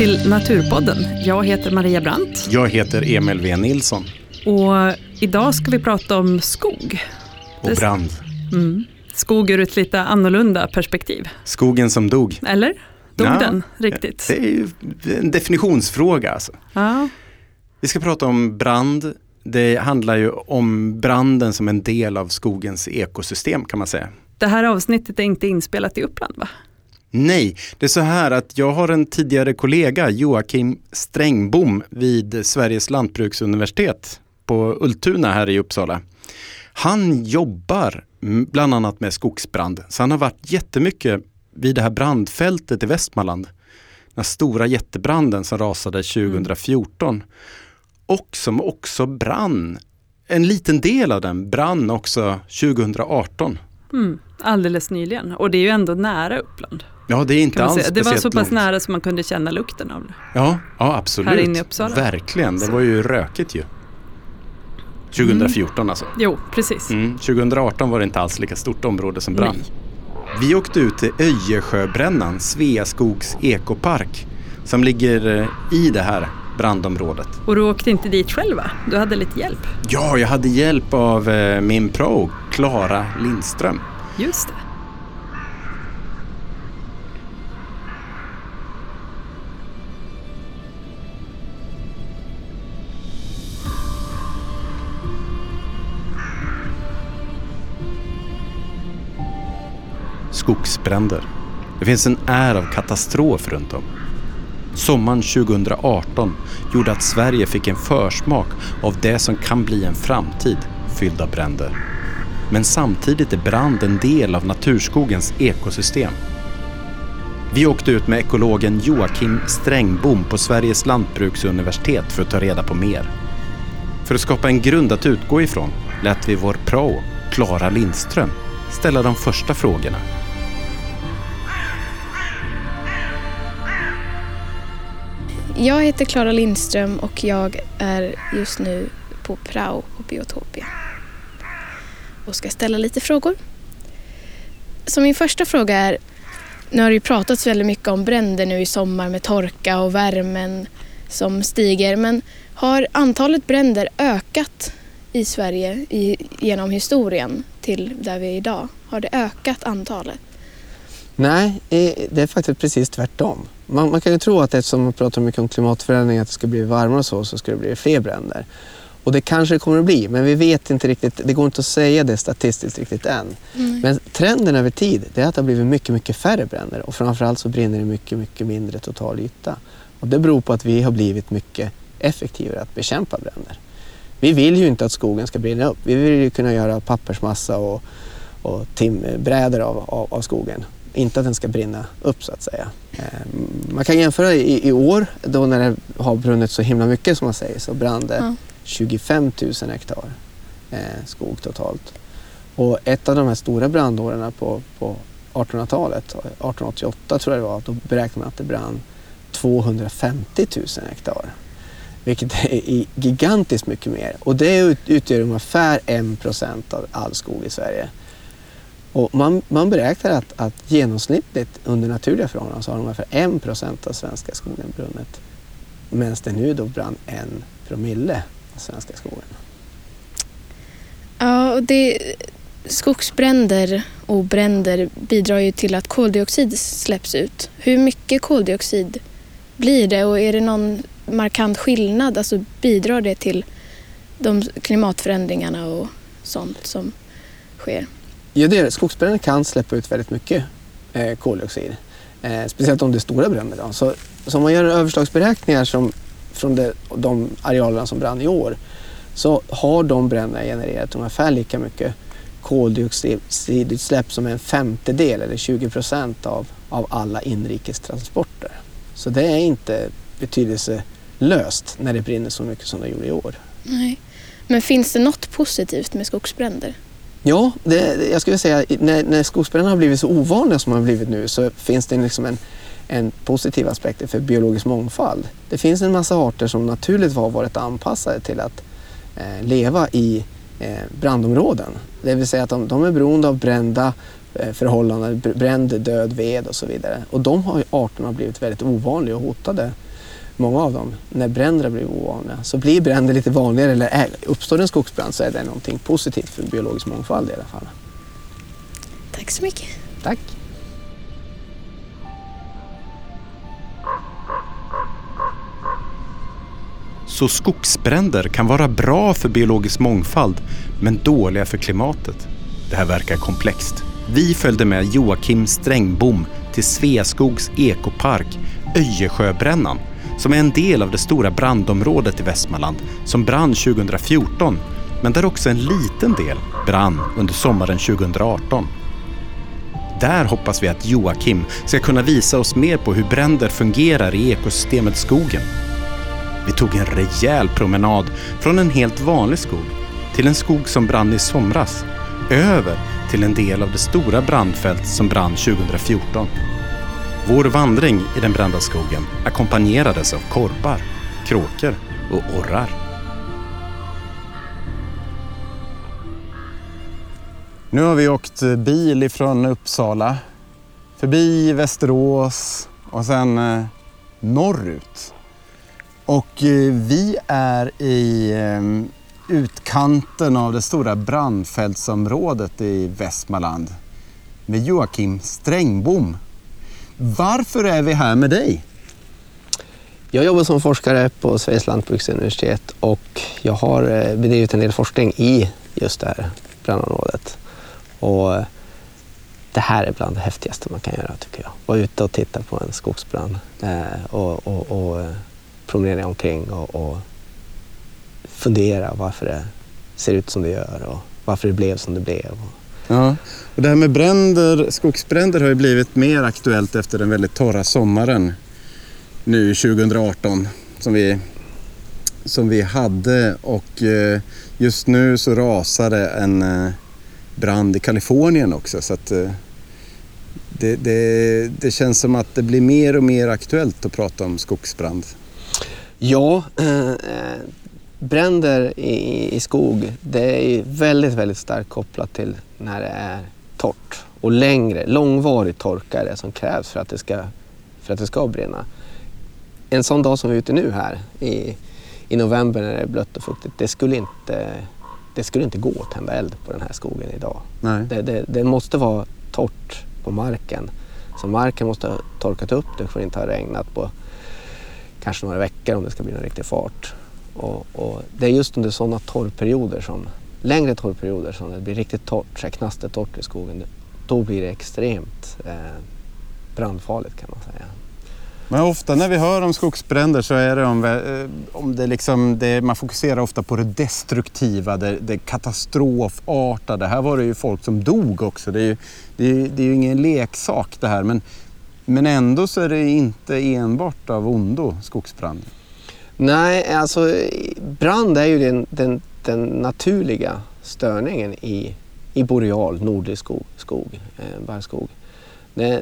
till Naturpodden. Jag heter Maria Brandt. Jag heter Emil V Nilsson. Och idag ska vi prata om skog. Och brand. Mm. Skog ur ett lite annorlunda perspektiv. Skogen som dog. Eller? Dog Ja, den riktigt? Det är ju en definitionsfråga. Alltså. Ja. Vi ska prata om brand. Det handlar ju om branden som en del av skogens ekosystem kan man säga. Det här avsnittet är inte inspelat i Uppland va? Nej, det är så här att jag har en tidigare kollega, Joakim Strängbom vid Sveriges lantbruksuniversitet på Ultuna här i Uppsala. Han jobbar mm, bland annat med skogsbrand, så han har varit jättemycket vid det här brandfältet i Västmanland. Den här stora jättebranden som rasade 2014 och som också brann. En liten del av den brann också 2018. Mm. Alldeles nyligen. Och det är ju ändå nära Uppland. Ja, det är inte alls. Det var så pass långt. nära som man kunde känna lukten av det. Ja, ja absolut. Här inne i Uppsala. Verkligen, det var ju rökigt ju. 2014 alltså. Jo, precis. Mm, 2018 var det inte alls lika stort område som brann. Vi åkte ut till Öjersjöbrännan, Sveaskogs ekopark, som ligger eh, i det här brandområdet. Och du åkte inte dit själv va? Du hade lite hjälp. Ja, jag hade hjälp av eh, min pro, Klara Lindström. Just det. Skogsbränder. Det finns en är av katastrof runt om. Sommaren 2018 gjorde att Sverige fick en försmak av det som kan bli en framtid fylld av bränder. Men samtidigt är brand en del av naturskogens ekosystem. Vi åkte ut med ekologen Joakim Strängbom på Sveriges lantbruksuniversitet för att ta reda på mer. För att skapa en grund att utgå ifrån lät vi vår prao, Klara Lindström, ställa de första frågorna. Jag heter Klara Lindström och jag är just nu på prao på Biotopia och ska ställa lite frågor. Så min första fråga är, nu har det ju pratats väldigt mycket om bränder nu i sommar med torka och värmen som stiger, men har antalet bränder ökat i Sverige i, genom historien till där vi är idag? Har det ökat antalet? Nej, eh, det är faktiskt precis tvärtom. Man, man kan ju tro att eftersom man pratar mycket om klimatförändring, att det ska bli varmare och så, så ska det bli fler bränder. Och det kanske det kommer att bli, men vi vet inte riktigt, det går inte att säga det statistiskt riktigt än. Men trenden över tid, det är att det har blivit mycket, mycket färre bränder och framförallt så brinner det mycket, mycket mindre total yta. Och det beror på att vi har blivit mycket effektivare att bekämpa bränder. Vi vill ju inte att skogen ska brinna upp. Vi vill ju kunna göra pappersmassa och, och timbrädor av, av, av skogen. Inte att den ska brinna upp så att säga. Eh, Man kan jämföra i, i år då när det har brunnit så himla mycket som man säger så brann det Ja. 25 000 hektar eh, skog totalt. Och ett av de här stora brandåren på, på 1800-talet, 1888 tror jag det var, då beräknade man att det brann 250 000 hektar. Vilket är gigantiskt mycket mer. Och det ut- utgör ungefär 1 procent av all skog i Sverige. Och man, man beräknar att, att genomsnittligt under naturliga förhållanden så har ungefär 1 procent av svenska skogen brunnit. Medan det nu då brann en promille av svenska skogen. Ja, och det, skogsbränder och bränder bidrar ju till att koldioxid släpps ut. Hur mycket koldioxid blir det och är det någon markant skillnad? Alltså bidrar det till de klimatförändringarna och sånt som sker? Ja, det är det. Skogsbränder kan släppa ut väldigt mycket eh, koldioxid. Eh, speciellt om det är stora bränder. Då. Så, så om man gör överslagsberäkningar som, från det, de arealerna som brann i år så har de bränderna genererat ungefär lika mycket koldioxidutsläpp som en femtedel eller 20 procent av, av alla inrikestransporter. Så det är inte betydelselöst när det brinner så mycket som det gjorde i år. Nej. Men finns det något positivt med skogsbränder? Ja, det, jag skulle säga när, när skogsbränderna har blivit så ovanliga som de har blivit nu så finns det liksom en, en positiv aspekt för biologisk mångfald. Det finns en massa arter som naturligt har varit anpassade till att eh, leva i eh, brandområden. Det vill säga att de, de är beroende av brända eh, förhållanden, bränd död ved och så vidare. Och de har arterna blivit väldigt ovanliga och hotade många av dem, när bränder blivit ovanliga, så blir bränder lite vanligare eller är, uppstår en skogsbrand så är det någonting positivt för biologisk mångfald i alla fall. Tack så mycket. Tack! Så skogsbränder kan vara bra för biologisk mångfald men dåliga för klimatet. Det här verkar komplext. Vi följde med Joakim Strängbom till Sveaskogs ekopark Öjesjöbrännan som är en del av det stora brandområdet i Västmanland som brann 2014 men där också en liten del brann under sommaren 2018. Där hoppas vi att Joakim ska kunna visa oss mer på hur bränder fungerar i ekosystemet skogen. Vi tog en rejäl promenad från en helt vanlig skog till en skog som brann i somras, över till en del av det stora brandfält som brann 2014. Vår vandring i den brända skogen ackompanjerades av korpar, kråkor och orrar. Nu har vi åkt bil ifrån Uppsala, förbi Västerås och sen eh, norrut. Och eh, vi är i eh, utkanten av det stora brandfältsområdet i Västmanland med Joakim Strängbom. Varför är vi här med dig? Jag jobbar som forskare på Sveriges lantbruksuniversitet och jag har eh, bedrivit en del forskning i just det här brandområdet. Och eh, det här är bland det häftigaste man kan göra tycker jag. Vara ute och titta på en skogsbrand eh, och, och, och promenera omkring och, och fundera varför det ser ut som det gör och varför det blev som det blev. Ja, och det här med bränder, skogsbränder har ju blivit mer aktuellt efter den väldigt torra sommaren nu 2018 som vi, som vi hade. Och eh, just nu så rasade en eh, brand i Kalifornien också. Så att eh, det, det, det känns som att det blir mer och mer aktuellt att prata om skogsbrand. Ja, bränder i, i skog det är väldigt, väldigt starkt kopplat till när det är torrt. Och längre, långvarig torka är det som krävs för att det ska, för att det ska brinna. En sån dag som vi är ute nu här i, i november när det är blött och fuktigt, det skulle inte, det skulle inte gå att tända eld på den här skogen idag. Nej. Det, det, det måste vara torrt på marken. Så marken måste ha torkat upp, det får inte ha regnat på kanske några veckor om det ska bli någon riktig fart. Och, och det är just under sådana torrperioder, som, längre torrperioder som det blir riktigt torrt, så knastertorrt i skogen, då blir det extremt eh, brandfarligt kan man säga. Men ofta när vi hör om skogsbränder så är det om, eh, om det liksom, det, man fokuserar ofta på det destruktiva, det, det katastrofartade. Här var det ju folk som dog också. Det är ju, det är, det är ju ingen leksak det här. Men, men ändå så är det inte enbart av ondo, skogsbrand. Nej, alltså brand är ju den, den, den naturliga störningen i, i boreal, nordlig skog, skog eh, barrskog.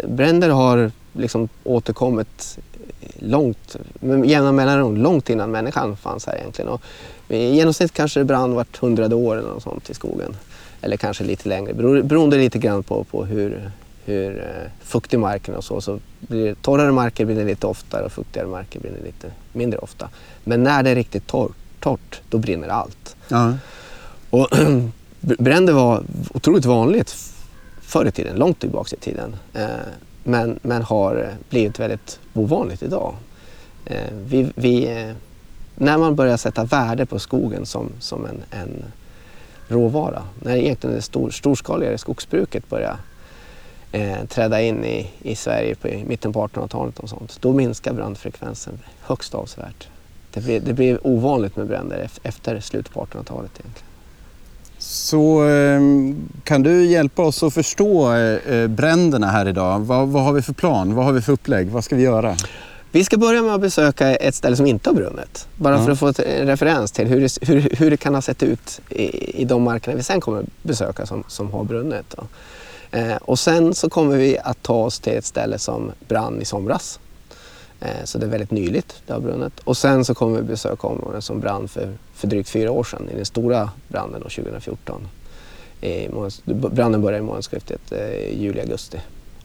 Bränder har liksom återkommit långt, med jämna mellanrum, långt innan människan fanns här egentligen. Och I genomsnitt kanske det brann vart hundrade år eller något sånt i skogen. Eller kanske lite längre, beroende lite grann på, på hur, hur eh, fuktig marken och så. så blir det, torrare marker det lite oftare och fuktigare marker blir det lite mindre ofta. Men när det är riktigt torrt, torrt då brinner allt. Ja. Och bränder var otroligt vanligt förr i tiden, långt tillbaka i tiden. Eh, men, men har blivit väldigt ovanligt idag. Eh, vi, vi, när man börjar sätta värde på skogen som, som en, en råvara, när egentligen det stor, storskaligare skogsbruket börjar eh, träda in i, i Sverige på, i mitten på 1800-talet och sånt, då minskar brandfrekvensen högst avsevärt. Det blir, det blir ovanligt med bränder efter slutet på 1800-talet egentligen. Så ehm, kan du hjälpa oss att förstå eh, bränderna här idag? Vad, vad har vi för plan? Vad har vi för upplägg? Vad ska vi göra? Vi ska börja med att besöka ett ställe som inte har brunnit. Bara ja. för att få en referens till hur det, hur, hur det kan ha sett ut i, i de markerna vi sen kommer besöka som, som har brunnit. Då. Eh, och sen så kommer vi att ta oss till ett ställe som brann i somras. Eh, så det är väldigt nyligt, det har brunnit. Och sen så kommer vi besöka områden som brann för, för drygt fyra år sedan i den stora branden 2014. I branden började i månadsskiftet eh, juli-augusti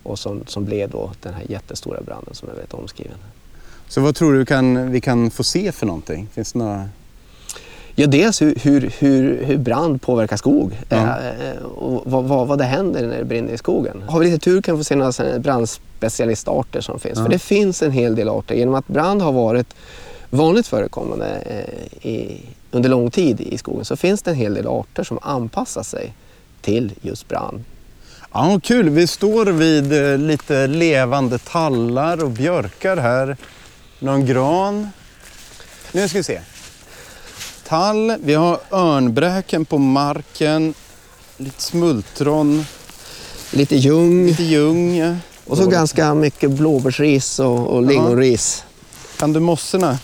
och som, som blev då den här jättestora branden som är väldigt omskriven. Så vad tror du kan, vi kan få se för någonting? Finns det några... Ja, dels hur, hur, hur, hur brand påverkar skog Ja. eh, och vad, vad, vad det händer när det brinner i skogen. Har vi lite tur kan vi få se några brandspecialistarter som finns. Ja. För det finns en hel del arter. Genom att brand har varit vanligt förekommande eh, i, under lång tid i skogen så finns det en hel del arter som anpassar sig till just brand. Ja, kul. Vi står vid eh, lite levande tallar och björkar här. Någon gran. Nu ska vi se. Tall, vi har örnbräken på marken, lite smultron, Lite ljung lite ljung. och så ganska mycket blåbärsris och, och lingonris. Kan du mossorna?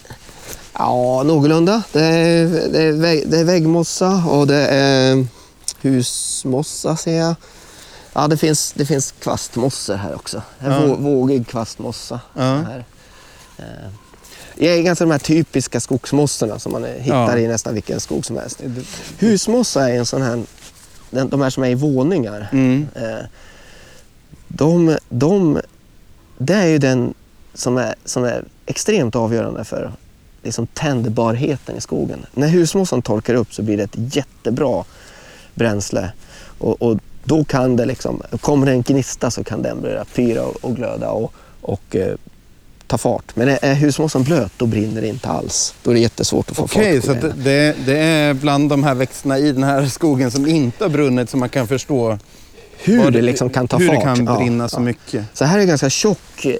Ja, någorlunda. Det är, det, är vägg, det är väggmossa och det är husmossa ser jag. Ja, det finns, det finns kvastmossor här också. En Ja. vå- vågig kvastmossa. Ja. Här. Det är ganska de här typiska skogsmossorna som man hittar Ja. i nästan vilken skog som helst. Husmossa är en sån här, de här som är i våningar. Mm. Eh, De, de, det är ju den som är, som är extremt avgörande för liksom tändbarheten i skogen. När husmossan torkar upp så blir det ett jättebra bränsle. Och, och då kan det liksom, kommer det en gnista så kan den börja pyra och, och glöda och, och eh, ta fart. Men är, är blöt då brinner det inte alls. Då är det jättesvårt att få Okej, fart på så att grejerna. det, det är bland de här växterna i den här skogen som inte har brunnit som man kan förstå Hur det liksom kan ta hur fart. det kan Ja, brinna ja. så mycket. Så här är en ganska tjock eh,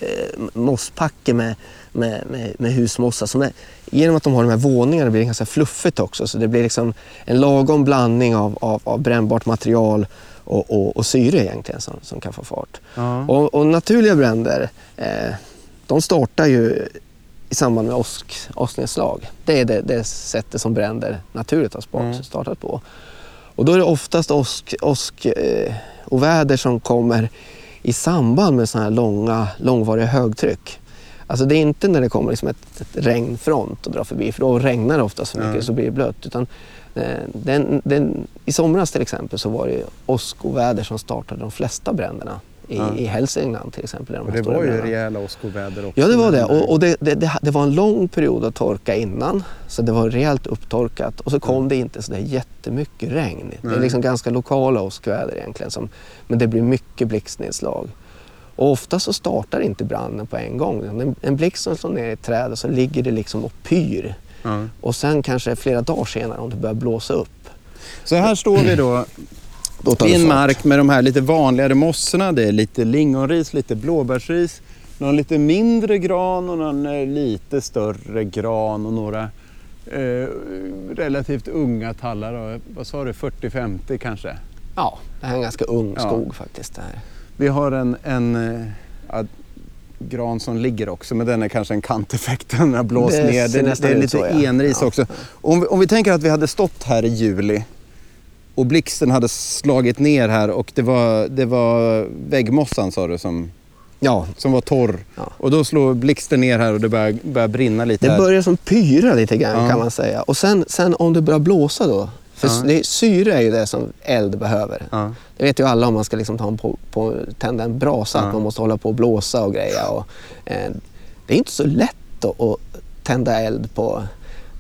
mosspacke med, med, med, med husmossa. Som är, genom att de har de här våningarna blir det ganska fluffigt också. Så det blir liksom en lagom blandning av, av, av brännbart material och, och, och syre egentligen som, som kan få fart. Ja. Och, och naturliga bränder, eh, de startar ju i samband med åsk, åsknedslag. Det är det, det sättet som bränder naturligt har spart- Mm. startat på. Och då är det oftast åsk, åsk eh, och väder som kommer i samband med sådana här långa, långvariga högtryck. Alltså det är inte när det kommer liksom ett, ett regnfront och drar förbi för då regnar det ofta så mycket Ja. så blir det blött. Utan, eh, den, den, I somras till exempel så var det åskoväder som startade de flesta bränderna. I, Ja. i Hälsingland till exempel. de Och det var ju bränderna. rejäla åskoväder också. Ja, det var det. Och, och det, det, det, det var en lång period av torka innan. Så det var rejält upptorkat. Och så kom det inte så där jättemycket regn. Det är Nej. liksom ganska lokala åskväder egentligen. Som, men det blir mycket blixtnedslag. Och ofta så startar inte branden på en gång. En, en blixt som slår ner i ett träd och så ligger det liksom och pyr. Ja. Och sen kanske flera dagar senare om det börjar blåsa upp. Så här står vi då Då tar fart. mark med de här lite vanligare mossorna. Det är lite lingonris, lite blåbärsris, någon lite mindre gran och någon eh, lite större gran och några eh, relativt unga tallar. Då. Vad sa du, 40-50 kanske? Ja, det här är en ganska ung Ja. skog faktiskt. Det här. Vi har en, en eh, gran som ligger också, men den är kanske en kanteffekt. Den har blåst Det ner. Det, är lite så, ja. enris Ja. också. Om vi, om vi tänker att vi hade stått här i juli och blixten hade slagit ner här och det var, det var väggmossan sa du som, Ja, som var torr. Ja. Och då slår blixten ner här och det börjar, börjar brinna lite Det här. börjar som pyra lite grann Ja. kan man säga. Och sen, sen om det börjar blåsa då. För Ja. det, syre är ju det som eld behöver. Det vet ju alla om man ska liksom ta en på, på, tända en brasa, att man måste hålla på och blåsa och greja. Och, eh, det är inte så lätt att tända eld på...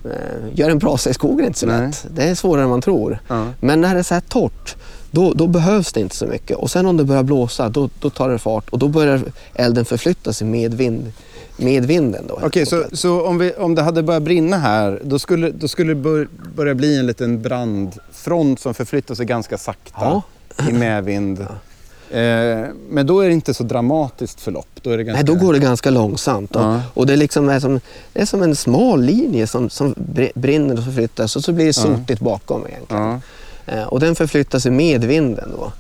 Eh, göra en brasa i skogen är inte så Nej. lätt. Det är svårare än man tror. Ja. Men när det är så här torrt, då, då behövs det inte så mycket. Och sen om det börjar blåsa, då, då tar det fart och då börjar elden förflytta sig med, vind, med vinden. Okej, så, så om, vi, om det hade börjat brinna här, då skulle, då skulle det bör, börja bli en liten brandfront som förflyttar sig ganska sakta Ja. i medvind. Eh, men då är det inte så dramatiskt förlopp. Då är det ganska... Nej, då går det ganska långsamt. Och, Ja. och det, är liksom är som, det är som en smal linje som, som br- brinner och förflyttas och så blir det sotigt bakom egentligen. Ja. Eh, och den förflyttar sig med vinden då.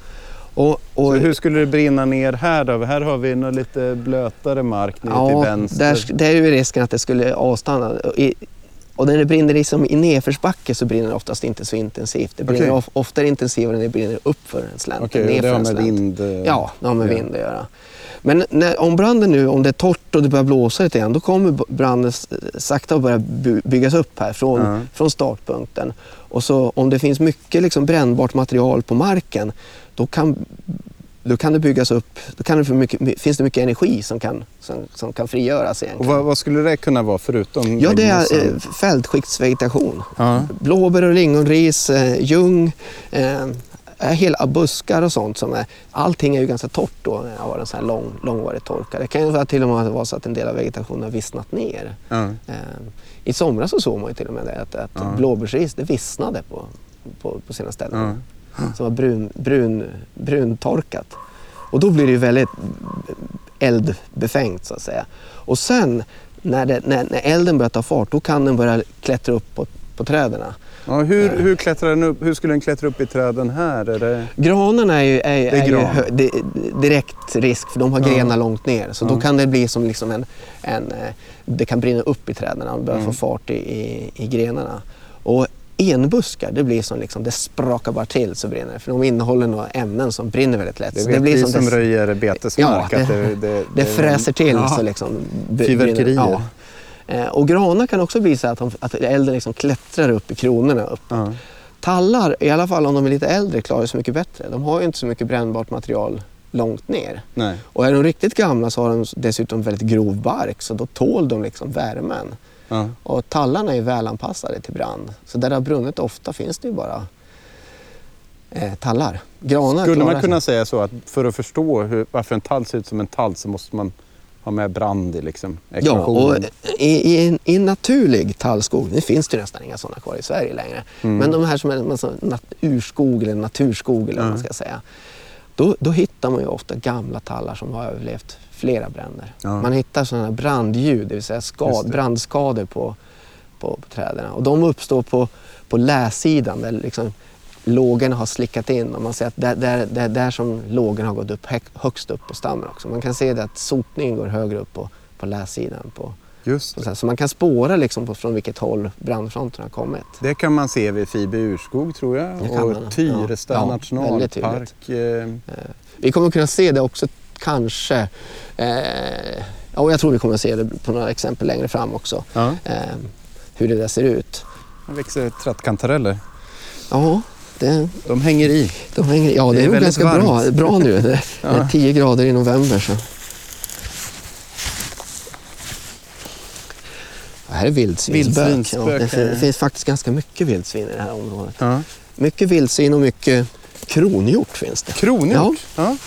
Och, och, Så hur skulle det brinna ner här då? Här har vi någon lite blötare mark nere till ja, vänster. där, där är ju risken att det skulle avstanna. I, och när det brinner liksom i nedförsbacke så brinner det oftast inte så intensivt. Det brinner of, oftare intensivare när det brinner uppför en slänt. Okej, och det har med vind... eh, Ja, det har med ja. vind att göra. Men när, om branden nu, om det är torrt och det börjar blåsa lite grann, då kommer branden sakta att börja by- byggas upp här från, Ja. från startpunkten. Och så om det finns mycket liksom brännbart material på marken, då kan då kan det byggas upp, då kan det mycket, finns det mycket energi som kan, som, som kan frigöras Och vad, vad skulle det kunna vara förutom Ja, det är eh, fältskiktsvegetation. Ja. Blåbär och lingonris, eh, ljung, eh, hela buskar och sånt. Som är, allting är ju ganska torrt då när det har en sån här lång, långvarig torka. Det kan ju till och med vara så att en del av vegetationen har vissnat ner. Ja. Eh, I somras så såg man ju till och med det, att, att Ja. blåbärsris det vissnade på, på, på sina ställen. Ja. Som var brun, brun, bruntorkat. Och då blir det ju väldigt eldbefängt så att säga. Och sen när, det, när, när elden börjar ta fart då kan den börja klättra upp på, på träden. Ja, hur, hur, klättrar den upp, hur skulle den klättra upp i träden här? Är det... Granen är ju, är, är är ju gran. hö, di, direkt risk för de har Ja. grenar långt ner. Så Ja. då kan det bli som liksom en, en eh, det kan brinna upp i träden och börja Mm. få fart i, i, i grenarna. Och enbuskar, det blir som liksom, det sprakar bara till så brinner det. För de innehåller några ämnen som brinner väldigt lätt. Det vet blir vi som som det, röjer betesmark. Ja, det- det, det, det fräser till Ja. så liksom. Fyrverkerier. Ja. Eh, Och granar kan också bli så att, de, att elden liksom klättrar upp i kronorna. Upp. Ja. Tallar, i alla fall om de är lite äldre, klarar sig mycket bättre. De har ju inte så mycket brännbart material långt ner. Nej. Och är de riktigt gamla så har de dessutom väldigt grov bark så då tål de liksom värmen. Ja. Och tallarna är välanpassade till brand. Så där det har brunnit ofta finns det ju bara eh, tallar. Granar Skulle man kunna sig. säga så att för att förstå hur, varför en tall ser ut som en tall så måste man ha med brand i liksom, Ja, ekvationen? och i, i, en, i en naturlig tallskog, nu finns det ju nästan inga sådana kvar i Sverige längre, Mm. men de här som är nat, urskog eller naturskog eller vad man ska säga, då, då hittar man ju ofta gamla tallar som har överlevt flera bränder. Ja. Man hittar sådana här brandljud, det vill säga skad, det. brandskador på, på, på träden. Och de uppstår på, på läsidan där liksom lågorna har slickat in och man ser att det är där, där som lågorna har gått upp hög- högst upp på stammen också. Man kan se det att sotningen går högre upp på, på läsidan. På, Just så, så man kan spåra liksom på, från vilket håll brandfronten har kommit. Det kan man se vid Fibe urskog tror jag. Och man. Tyresta Ja. Ja, väldigt nationalpark. eh, Vi kommer kunna se det också kanske, eh, och jag tror vi kommer att se det på några exempel längre fram också, Ja. eh, hur det där ser ut. Här växer trattkantareller. Ja, det, De hänger i. de hänger, ja, det, Det är är, ganska bra, varmt. bra nu. Det Ja. är 10 grader i november. Så. Det här är vildsvinsbök. Ja, det, det finns faktiskt ganska mycket vildsvin i det här området. Ja. Mycket vildsvin och mycket kronhjort finns det. Kronhjort. Ja.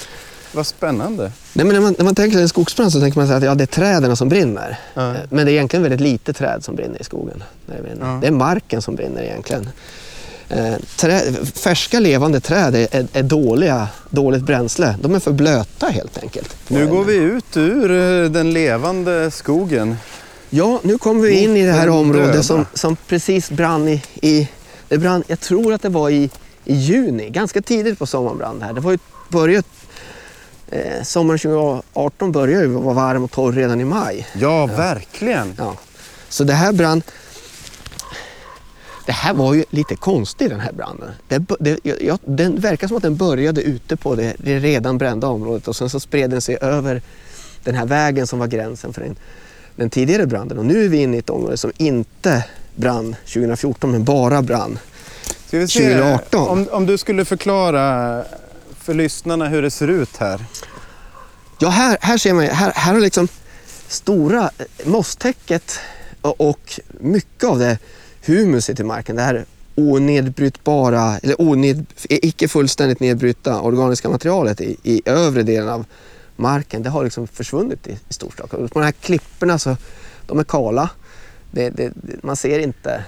Vad spännande. Nej, men när, man, när man tänker sig en skogsbrand så tänker man sig att ja, det är träden som brinner. Ja. Eh, Men det är egentligen väldigt lite träd som brinner i skogen. När det, brinner. Ja. det är marken som brinner egentligen. Eh, trä, färska levande träd är, är, är dåliga, dåligt bränsle. De är för blöta helt enkelt. Nu går vi ut ur eh, den levande skogen. Ja, nu kommer vi in i det här området som, som precis brann i... i det brann, jag tror att det var i, i juni, ganska tidigt på sommaren brann det här. Det var ju börjat, eh, sommaren 2018 började ju vara varm och torr redan i maj. Ja, verkligen. Ja. Så det här brann... Det här var ju lite konstigt den här branden. Det, det, jag- den verkar som att den började ute på det, det redan brända området och sen så spred den sig över den här vägen som var gränsen för den, den tidigare branden. Och nu är vi inne i ett område som inte brann 2014 men bara brann. Ska vi se, 2018. Om, om du skulle förklara för lyssnarna hur det ser ut här. Ja, här, här ser man ju- här, här har liksom stora eh, mosstäcket och, mycket av det humuset i marken, det här onedbrytbara, eller oned, icke fullständigt nedbrytta organiska materialet i, i övre delen av marken, det har liksom försvunnit i, i storstad. På de här klipporna så, de är kala. Det, det, det, man ser inte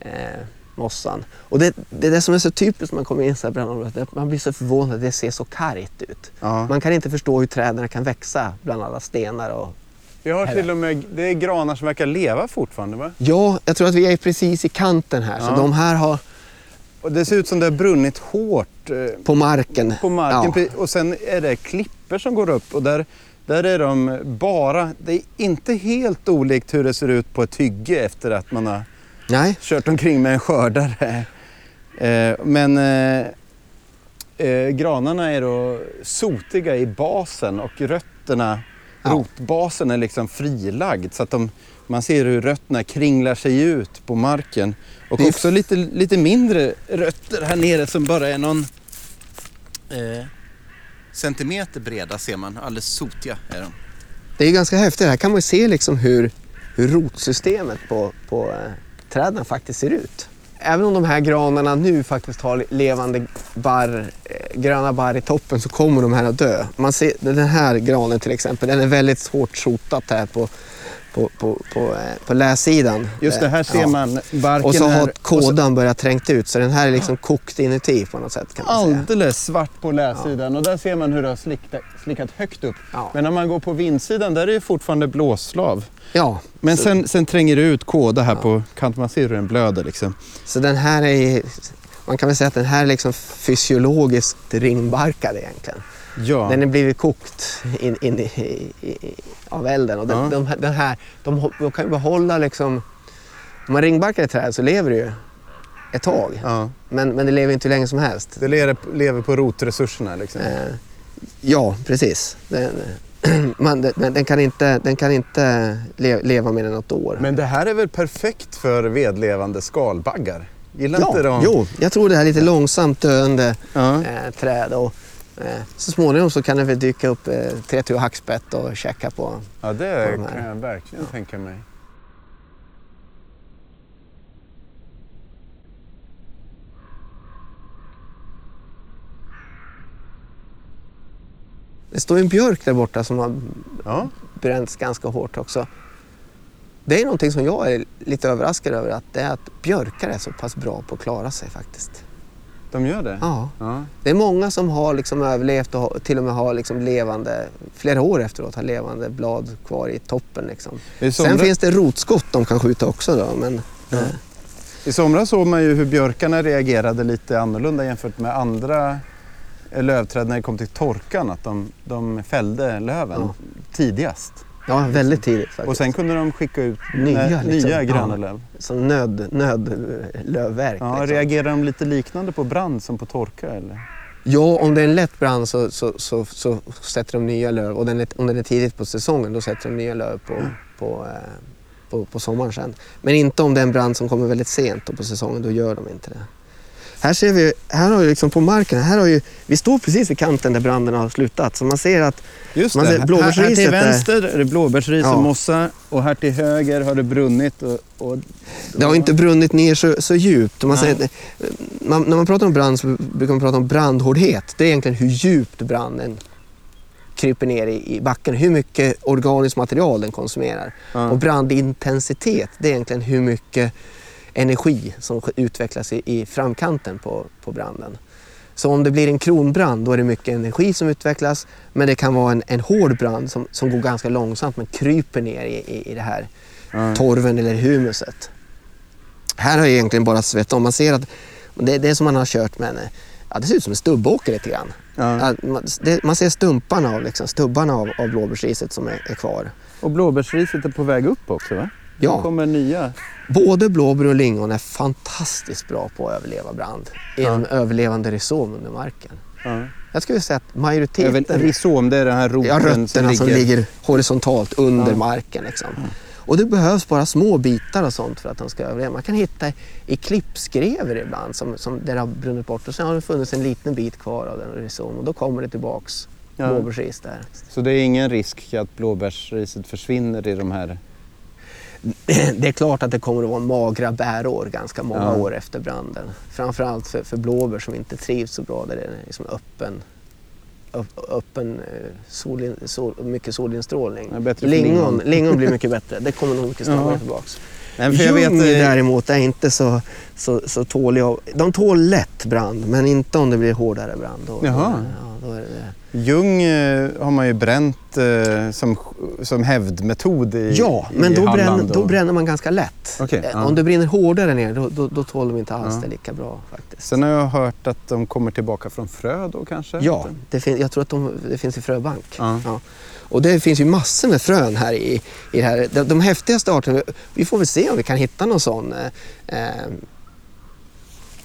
eh, mossan. Och det, det är det som är så typiskt när man kommer in i att man blir så förvånad att det ser så kargt ut. Ja. Man kan inte förstå hur träden kan växa bland alla stenar. Och... Vi har till och med, det är granar som verkar leva fortfarande va? Ja, jag tror att vi är precis i kanten här. Ja. Så de här har Och det ser ut som det har brunnit hårt eh, på marken. på marken. Ja. Och sen är det klippor som går upp och där, där är de bara, det är inte helt olikt hur det ser ut på ett hygge efter att man har Nej, kört omkring med en skördare. Eh, men eh, eh, granarna är då sotiga i basen och rötterna, Ja. rotbasen är liksom frilagd så att de, man ser hur rötterna kringlar sig ut på marken. Och Det också lite, lite mindre rötter här nere som bara är någon eh, centimeter breda ser man. Alldeles sotiga är de. Det är ganska häftigt. Här kan man se liksom hur, hur rotsystemet på, på eh, träden faktiskt ser ut. Även om de här granarna nu faktiskt har levande barr, eh, gröna barr i toppen så kommer de här att dö. Man ser, den här granen till exempel, den är väldigt hårt sotad här på, på, på, på, eh, på läsidan. Just det, här ser Ja. man barken Och så har kådan börjat trängt ut så den här är liksom kokt inuti på något sätt kan man säga. Alldeles svart på läsidan och där ser man hur det har slickat, slickat högt upp. Ja. Men när man går på vindsidan där är det fortfarande blåslav. Ja, Men så, sen, sen tränger det ut kåda här på kanten. Man ser hur den blöder liksom. så den här är, man kan väl säga att den här är liksom fysiologiskt ringbarkad egentligen. Ja. Den är blivit kokt in, in i, i, i, av elden. Och den, Ja. de, den här, de, de kan ju behålla liksom... Om man ringbarkar ett träd så lever det ju ett tag. ja. Men, men det lever inte hur länge som helst. Det lever, lever på rotresurserna liksom. Eh, ja, precis. Den, man, den, den kan inte, den kan inte le, leva mer än något år. Men det här är väl perfekt för vedlevande skalbaggar? Gillar ja, inte de? Jo, jag tror det här är lite långsamt döende Ja. eh, träd. Och, så småningom så kan det väl dyka upp eh, trätur och hackspett och käka på. ja, det de här. kan jag verkligen tänka mig. Det står en björk där borta som har Ja. bränts ganska hårt också. Det är någonting som jag är lite överraskad över att det är att björkar är så pass bra på att klara sig faktiskt. De gör det? Ja. Ja. Det är många som har liksom överlevt och till och med har liksom levande, flera år efteråt, har levande blad kvar i toppen. Liksom. I, Sen somras, finns det rotskott de kan skjuta också då, men Ja. eh, I somras såg man ju hur björkarna reagerade lite annorlunda jämfört med andra lövträd när det kom till torkan. Att de, de fällde löven Ja. tidigast. Ja, väldigt tidigt faktiskt. Och sen kunde de skicka ut Nya, nya, liksom. nya gröna Ja. löv. Som nöd, nödlövverk. Ja, liksom. Reagerar de lite liknande på brand som på torka eller? Ja, om det är en lätt brand så, så, så, så sätter de nya löv. Och den är, om den är tidigt på säsongen då sätter de nya löv på, på, eh, på, på sommaren sen. Men inte om det är en brand som kommer väldigt sent på säsongen, då gör de inte det. Här ser vi, här har ju liksom på marken, här har ju, vi står precis vid kanten där branden har slutat. Så man ser att Just Man ser här, blåbärsriset här till där. vänster är det blåbärsris Ja. och mossa och här till höger har det brunnit. Och, och, det har inte brunnit ner så, så djupt. Man säger, man, när man pratar om brand så brukar man prata om brandhårdhet. Det är egentligen hur djupt branden kryper ner i, i backen, hur mycket organiskt material den konsumerar. Ja. Och brandintensitet, det är egentligen hur mycket energi som utvecklas i, i framkanten på, på branden. Så om det blir en kronbrand då är det mycket energi som utvecklas men det kan vara en, en hård brand som, som går ganska långsamt men kryper ner i, i, i det här Ja. torven eller humuset. Här har jag egentligen bara svett om. Man ser att det, det är som man har kört med en, ja, det ser ut som en stubbåker lite grann. Ja, man, det, man ser stumparna av, liksom, stubbarna av, av blåbärsriset som är, är kvar. Och blåbärsriset är på väg upp också va? Det Ja, kommer nya. både blåbär och lingon är fantastiskt bra på att överleva brand. Genom överlevande rhizom under marken. Ja. Jag skulle säga att Över, majoriteten... rhizom, det är den här roten Ja, rötterna som ligger horisontalt under Ja. marken. Liksom. Och det behövs bara små bitar och sånt för att de ska överleva. Man kan hitta i klippskrever ibland som, som där det har brunnit bort och sen har det funnits en liten bit kvar av den rhizom och då kommer det tillbaks Ja. blåbärsris där. Så det är ingen risk att blåbärsriset försvinner i de här... Det är klart att det kommer att vara magra bärår ganska många Ja. år efter branden. Framförallt för, för blåbär som inte trivs så bra där det är liksom öppen, öppen eh, solin, sol, mycket solinstrålning. Ja, lingon, lingon. blir mycket bättre. Det kommer nog mycket snabbare Ja. tillbaks. Nej, för jag vet, eh, däremot är inte så, så, så tåliga. De tål lätt brand men inte om det blir hårdare brand. Då, Jaha. Ja, då är det, Ljung eh, har man ju bränt eh, som, som hävdmetod i ja, i men då, Halland bränner, då och- bränner man ganska lätt. Okej, Eh, ja. Om det brinner hårdare ner då, då, då tål de inte alls Ja. det lika bra faktiskt. Sen har jag hört att de kommer tillbaka från frö då kanske? Ja, det fin- jag tror att de, det finns i fröbank. Ja. Och det finns ju massor med frön här i, i det här. De, de häftigaste arterna, vi får väl se om vi kan hitta någon sån. Eh,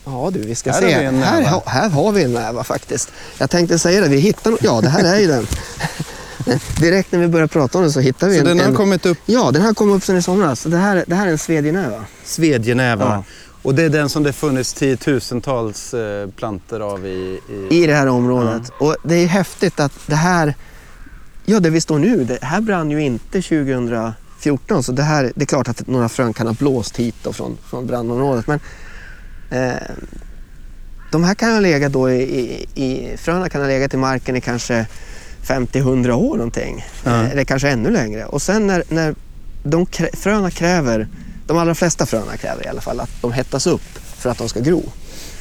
ja du, vi ska Här se. har här, här har vi en näva faktiskt. Jag tänkte säga det, vi hittar Ja, det här är ju den. Direkt när vi börjar prata om den så hittar vi Så en, den har en kommit upp Ja, den här kom upp sen i somras. Så det här, det här är en svedjenäva. svedjenäva. Ja. Och det är den som det funnits tiotusentals eh, plantor av i... i... i det här området. Och det är häftigt att det här, ja där vi står nu, det här brann ju inte 2014 så det här, det är klart att några frön kan ha blåst hit då från, från brandområdet men de här kan ha legat då i, i, i, fröna kan ha legat i marken i kanske 50-100 år någonting. Eh, eller kanske ännu längre. Och sen när, när de krä, fröna kräver, de allra flesta fröna kräver i alla fall att de hettas upp för att de ska gro.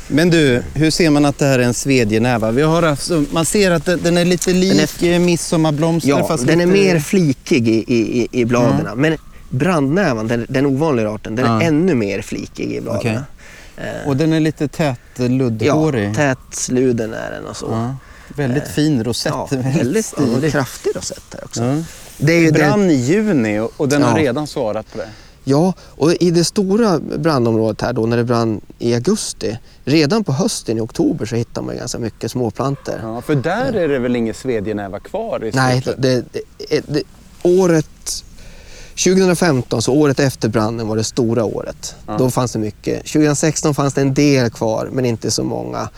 Men du, hur ser man att det här är en svedjenäva? Vi har alltså, man ser att den- är lite lik Den är... midsommarblomster. Ja, fast den är lite... mer flikig i, i, i- bladen. Men brandnävan, den, den ovanliga arten, den Ja. är ännu mer flikig i bladen. Okej. Eh, Och den är lite tät luddhårig. ja, tätsluden är den och så. Ja, Väldigt fin rosett. Ja, väldigt ja, kraftig rosett här också. Ja. Det är ju det, brann i juni och, den har redan svarat på det. ja, och i det stora brandområdet här då när det brann i augusti, redan på hösten i oktober så hittar man ganska mycket småplantor. Ja, för där är det väl ingen svedjenäva kvar i Nej, det, det, det, året 2015, så året efter branden var det stora året. Ja. Då fanns det mycket. 2016 fanns det en del kvar, men inte så många.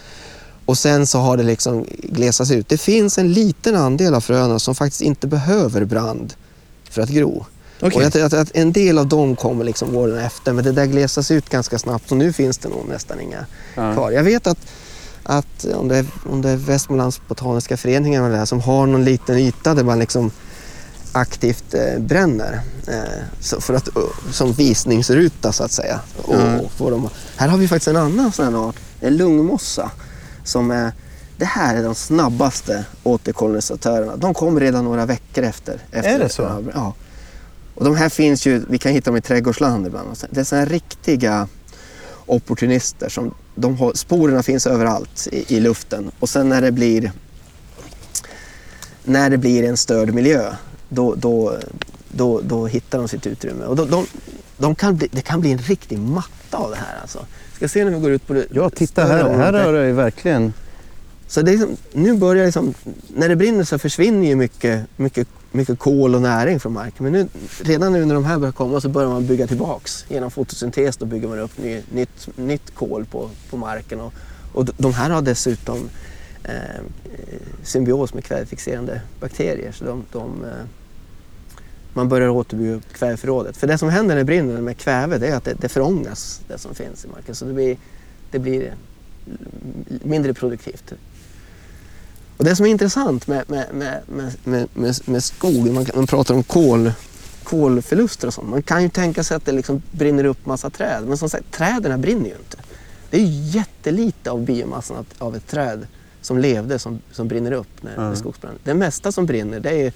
Och sen så har det liksom glesats ut. Det finns en liten andel av fröna som faktiskt inte behöver brand för att gro. Okej. Och jag tror att, en del av dem kommer liksom åren efter, men det där glesas ut ganska snabbt. Så nu finns det nog nästan inga Ja. kvar. Jag vet att, att om, det är, om det är Västmanlands botaniska förening eller det här, som har någon liten yta där man liksom aktivt eh, bränner eh, så för att, eh, som visningsruta så att säga. Och, Ja. och dem. Här har vi faktiskt en annan sån här art, en lungmossa. Som är, det här är de snabbaste återkolonisatörerna. De kom redan några veckor efter. efter Är det så? Ja. Och de här finns ju, vi kan hitta dem i trädgårdsland ibland. Det är här riktiga opportunister. Som de har, sporerna finns överallt i, i luften och sen när det blir när det blir en störd miljö då, då, då, då hittar de sitt utrymme. Och de, de, de kan bli, det kan bli en riktig matta av det här. Alltså. Ska se när vi går ut på det Ja, titta här. Här har det ju verkligen... Så det är liksom, nu börjar liksom, när det brinner så försvinner ju mycket, mycket, mycket kol och näring från marken. Men nu, redan nu när de här börjar komma så börjar man bygga tillbaks. Genom fotosyntes då bygger man upp ny, nytt, nytt kol på, på marken. Och, och de här har dessutom eh, symbios med kvävefixerande bakterier. Så de, de, eh, man börjar återbygga upp kväveförrådet. För det som händer när brinner med kväve det är att det, det förångas, det som finns i marken. Så det blir, det blir mindre produktivt. Och det som är intressant med, med, med, med, med, skog, man, man pratar om kol, kolförluster och sånt. Man kan ju tänka sig att det liksom brinner upp massa träd. Men som sagt, träden brinner ju inte. Det är ju jättelite av biomassan av ett träd som levde som, som brinner upp när, när skogsbrand. Det mesta som brinner det är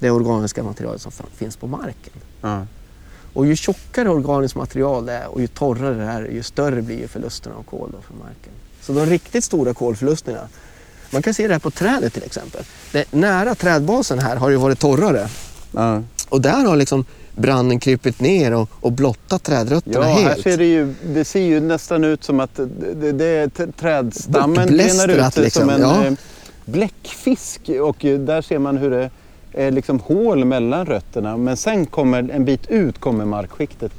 det organiska materialet som finns på marken. Ja. Och ju tjockare organiskt material det är och ju torrare det är, ju större blir förlusterna av kol då från marken. Så de riktigt stora kolförlusterna, man kan se det här på trädet till exempel. Det, nära trädbasen här har ju varit torrare Ja. och där har liksom branden krypit ner och, och blottat trädrötterna Ja, här helt. ser det ju, det ser ju nästan ut som att det, det, det trädstammen rinner ut liksom, som en ja. eh, bläckfisk och där ser man hur det är liksom hål mellan rötterna men sen kommer en bit ut kommer markskiktet,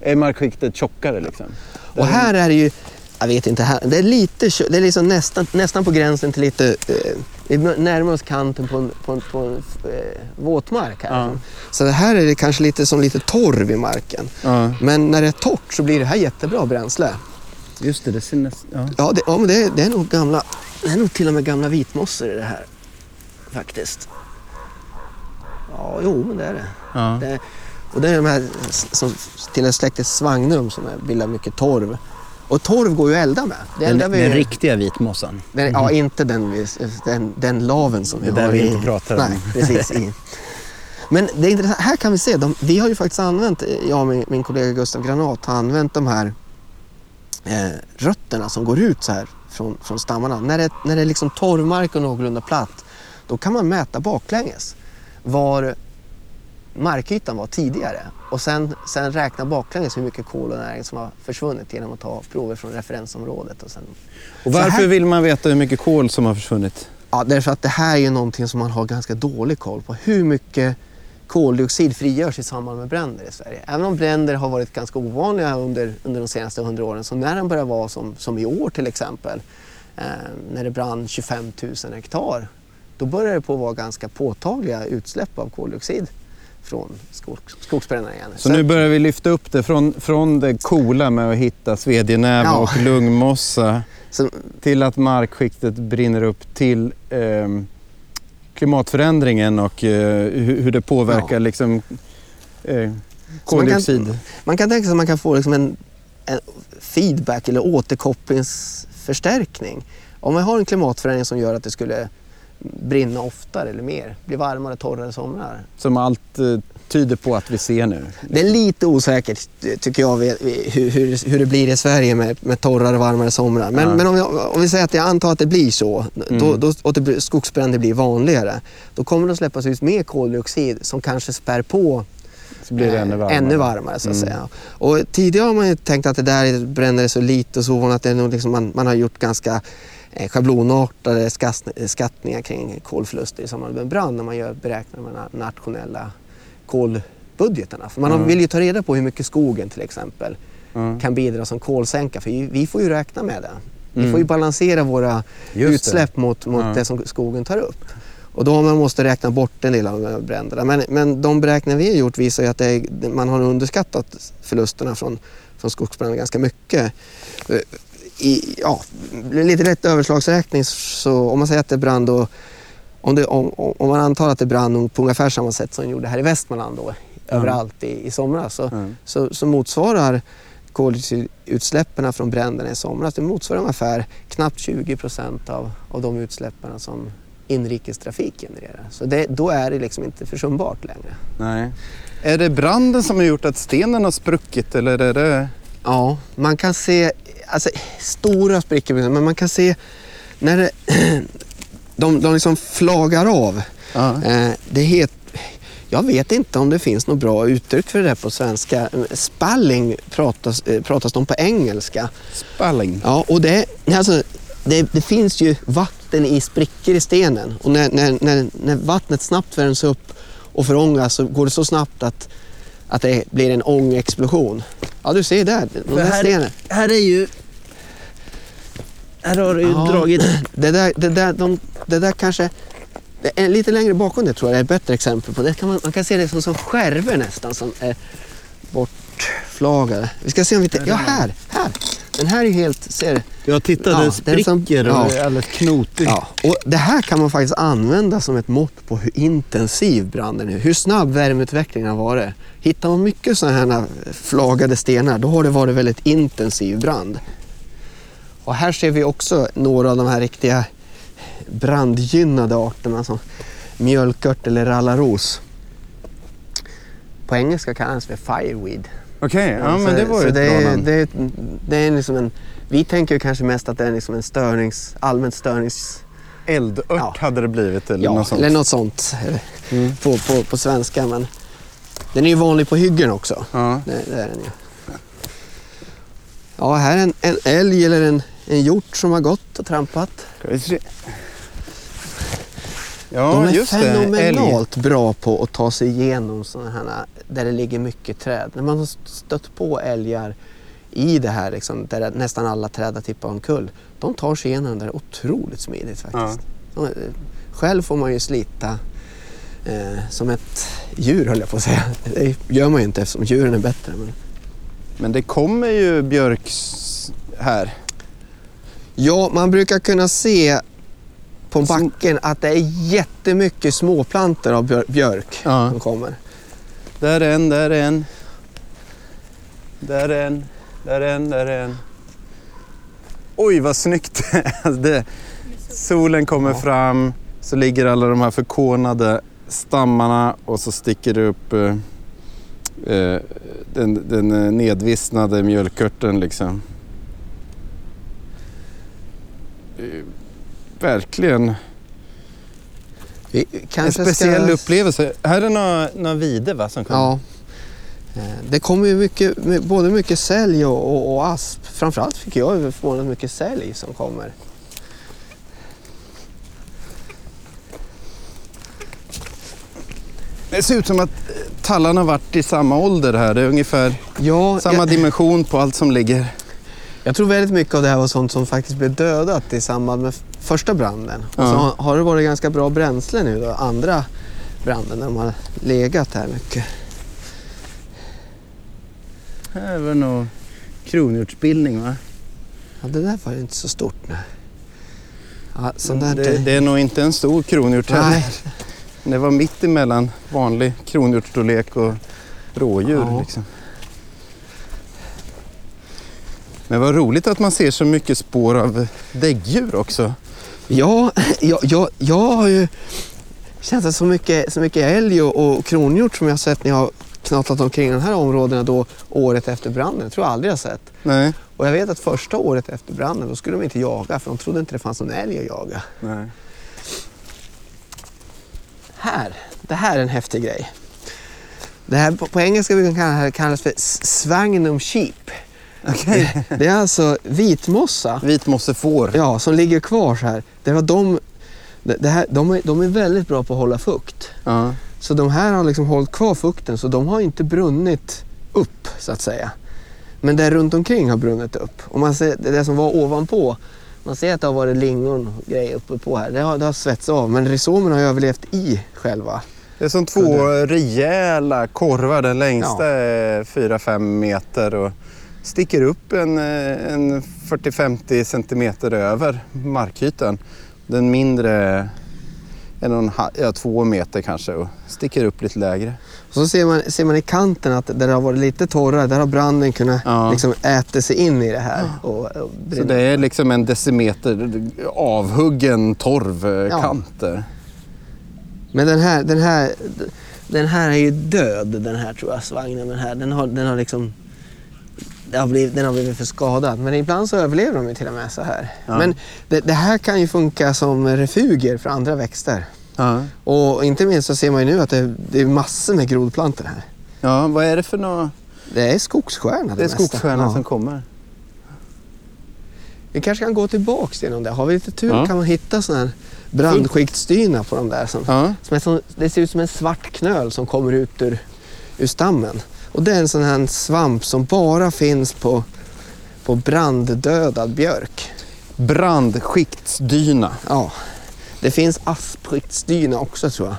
är markskiktet tjockare liksom. Och här är det ju, jag vet inte, här, det är lite, det är liksom nästan, nästan på gränsen till lite, eh, vi närmar oss kanten på en, på en, på en eh, våtmark här. Ja. Så det här är det kanske lite som lite torv i marken. Ja, Men när det är torrt så blir det här jättebra bränsle. just det. det ser näst, ja. Ja, det, ja men det, det är nog gamla, det är nog till och med gamla vitmossor i det här. Faktiskt. Ja, jo men det är det. Ja. det och det är de här som tillhör släktet Svagnum som bildar mycket torv. Och torv går ju att elda med. Det Den, vi, den riktiga vitmossan. den, Ja, inte den, vi- den, den laven som vi Det där har vi i, inte pratar om. Nej, precis. I. Men det är intressant. Här kan vi se, de, vi har ju faktiskt använt, jag och min, min kollega Gustav Granat har använt de här eh, rötterna som går ut så här från, från stammarna. När det, när det är liksom torvmark och någorlunda platt, då kan man mäta baklänges var markytan var tidigare och sen, sen räkna baklänges hur mycket kol och näring som har försvunnit genom att ta prover från referensområdet. Och sen, Och varför här- vill man veta hur mycket kol som har försvunnit? Ja, därför att det här är ju någonting som man har ganska dålig koll på. Hur mycket koldioxid frigörs i samband med bränder i Sverige. Även om bränder har varit ganska ovanliga under, under de senaste hundra åren så när den börjar vara som, som i år till exempel eh, när det brann 25 000 hektar då börjar det på att vara ganska påtagliga utsläpp av koldioxid från skog, skogsbränderna igen. Så nu börjar vi lyfta upp det från, från det coola med att hitta svedjenäv Ja. och lungmossa så, till att markskiktet brinner upp till ehm, klimatförändringen och eh, hur, hur det påverkar Ja. liksom, eh, Så man kan- koldioxid. Man kan tänka sig att man kan få liksom en, en feedback eller återkopplingsförstärkning. Om man har en klimatförändring som gör att det skulle brinna oftare eller mer, bli varmare, torrare somrar. Som allt eh, tyder på att vi ser nu. Det är lite osäkert tycker jag hur, hur, hur det blir i Sverige med, med torrare, varmare somrar. Men, Ja. men om, jag, om vi säger att jag antar att det blir så då, då, och blir, skogsbränder blir vanligare. Då kommer det att släppas ut mer koldioxid som kanske spär på Så blir det ännu eh, varmare. ännu varmare så att Mm. säga. Och tidigare har man ju tänkt att det där bränner så lite och så att det är nog liksom man, man har gjort ganska schablonartade skatt- skattningar kring kolförluster i samband med en brand när man gör beräkningar med de nationella kolbudgetarna. För man Mm. vill ju ta reda på hur mycket skogen till exempel Ja. kan bidra som kolsänka för vi- får ju räkna med det. Vi Mm. får ju balansera våra Just det. utsläpp mot, mot Ja. det som skogen tar upp. Och då man måste räkna bort en del av bränderna. Men, men de beräkningar vi har gjort visar att det är, man har underskattat förlusterna från, från skogsbränder ganska mycket. I, ja, lite lätt överslagsräkning så om man säger att det brann då om, det, om, om man antar att det brann på ungefär samma sätt som det gjorde här i Västmanland då, överallt i, i somras så, Ja. så, så motsvarar koldioxidutsläppen från bränderna i somras det motsvarar ungefär knappt 20 procent av, av de utsläppen som inrikestrafik genererar. Så det, då är det liksom inte försumbart längre. Nej. Är det branden som har gjort att stenen har spruckit eller är det... Ja, man kan se alltså, stora sprickor, men man kan se när det, de, de liksom flagar av. Eh, det het, jag vet inte om det finns något bra uttryck för det där på svenska. Spalling pratas, eh, pratas de på engelska. Spalling. Ja, och det, alltså, det, det finns ju vatten i sprickor i stenen och när, när, när, när vattnet snabbt värms upp och förångas så går det så snabbt att, att det blir en ångexplosion. Ja, du ser där, de där stenen. här är ju... Här har du ju Ja, dragit... Det där, det, där, de, det där kanske... Det lite längre bakom det tror jag är ett bättre exempel på. Det kan man, man kan se det som, som skärvor nästan som är bortflagade. Vi ska se om vi... Ja, här! här. Den här är helt... Ser, Jag tittade, Ja, det det som- spricker och det är alldeles knotigt. ja. Och det här kan man faktiskt använda som ett mått på hur intensiv branden är. Hur snabb värmeutvecklingen har varit. Hittar man mycket sådana här flagade stenar då har det varit väldigt intensiv brand. Och här ser vi också några av de här riktiga brandgynnade arterna som mjölkört eller rallarros. På engelska kallas det fireweed. Okej, ja, Så- men det var ju ett det bra är, namn. det, det är liksom en, vi tänker ju kanske mest att det är liksom en störnings, allmänt störnings... Eldört Ja. hade det blivit eller Ja, något sånt. eller något sånt Mm. på, på, på svenska. Men den är ju vanlig på hyggen också. Ja. Det, det är den ju. Ja, här är en, en älg eller en, en hjort som har gått och trampat. Ska vi se. De Ja, är det. Älg. fenomenalt bra på att ta sig igenom sådana här där det ligger mycket träd. När man har stött på älgar i det här liksom, där nästan alla träd har tippat omkull. De tar sig igenom det där otroligt smidigt faktiskt. De, själv får man ju slita eh, som ett djur höll jag på att säga. Det gör man ju inte eftersom djuren är bättre. Men... Men det kommer ju björks här. Ja, man brukar kunna se på backen att det är jättemycket småplantor av björ- björk Ja. som kommer. Där är en, där är en. Där är en, där är en, där är en. Oj vad snyggt! Det, solen kommer Ja. fram, så ligger alla de här förkonade stammarna och så sticker det upp eh, eh, den, den eh, nedvissnade mjölkörten liksom. Eh, Verkligen Vi en speciell ska... upplevelse. Här är några, några vide va, som kommer? Ja. Eh, Det kommer ju mycket, my- både mycket sälj och, och, och asp. Framförallt fick jag förvånat mycket sälj som kommer. Det ser ut som att eh, tallarna varit i samma ålder här. Det är ungefär Ja, samma jag, dimension på allt som ligger. Jag tror väldigt mycket av det här var sånt som faktiskt blev dödat i samband med första branden. Och så Ja. har, har det varit ganska bra bränsle nu då, andra branden, när de har legat här mycket. Här var nog kronhjortsbildning va? Ja, det där var ju inte så stort nu. Ja, där Det, det är nog inte en stor kronhjort heller. Nej, Det var mitt emellan vanlig kronhjortsstorlek och rådjur. Ja. Liksom. Men vad roligt att man ser så mycket spår av däggdjur också. Ja, jag, jag, jag har ju känt att så mycket, så mycket älg och, och kronhjort som jag har sett när jag har knattat omkring de här områdena då året efter branden. tror jag aldrig jag sett. Nej. Och jag vet att första året efter branden då skulle de inte jaga för de trodde inte det fanns någon älg att jaga. Nej. Här, det här är en häftig grej. Det här, på, på engelska brukar det kallas- för s- Swagnum sheep. Okej. Det är alltså vitmossa Vitmossefår. ja, som ligger kvar så här. Det var de, det, det här, de, är, de är väldigt bra på att hålla fukt. Ja. Så de här har liksom hållit kvar fukten så de har inte brunnit upp så att säga. Men det runt omkring har brunnit upp. Och man ser, det som var ovanpå, man ser att det har varit lingon och grejer uppe på här. Det har, det har svetsats av men rhizomen har överlevt i själva. Det är som två rejäla korvar. Den längsta är 4-5 meter och sticker upp en, eh, en 40-50 centimeter över markytan. Den mindre är en och en halv, ja, två meter kanske och sticker upp lite lägre. Och så ser man, ser man i kanten att där det har varit lite torrare, där har branden kunnat Ja. liksom äta sig in i det här. Och, och Så det är liksom en decimeter avhuggen torvkant där. Men den här, den här, den här är ju död den här tror jag, svagnen. Den här, den har, den har liksom har blivit, den har blivit för skadad. Men ibland så överlever de ju till och med så här. Ja. Men det, det här kan ju funka som refugier för andra växter. Ja. Och inte minst så ser man ju nu att det, det är massor med grodplantor här. ja, vad är det för något? Det är skogsstjärna Det är mesta. skogsstjärnan Ja. som kommer. Vi kanske kan gå tillbaks genom det. Har vi lite tur kan man hitta sådana här brandskiktsdyna på de där. Som, som är som, det ser ut som en svart knöl som kommer ut ur, ur stammen. Och det är en sån här svamp som bara finns på, på branddödad björk. Brandskiktsdyna. Ja. Det finns aspskiktsdyna också tror jag.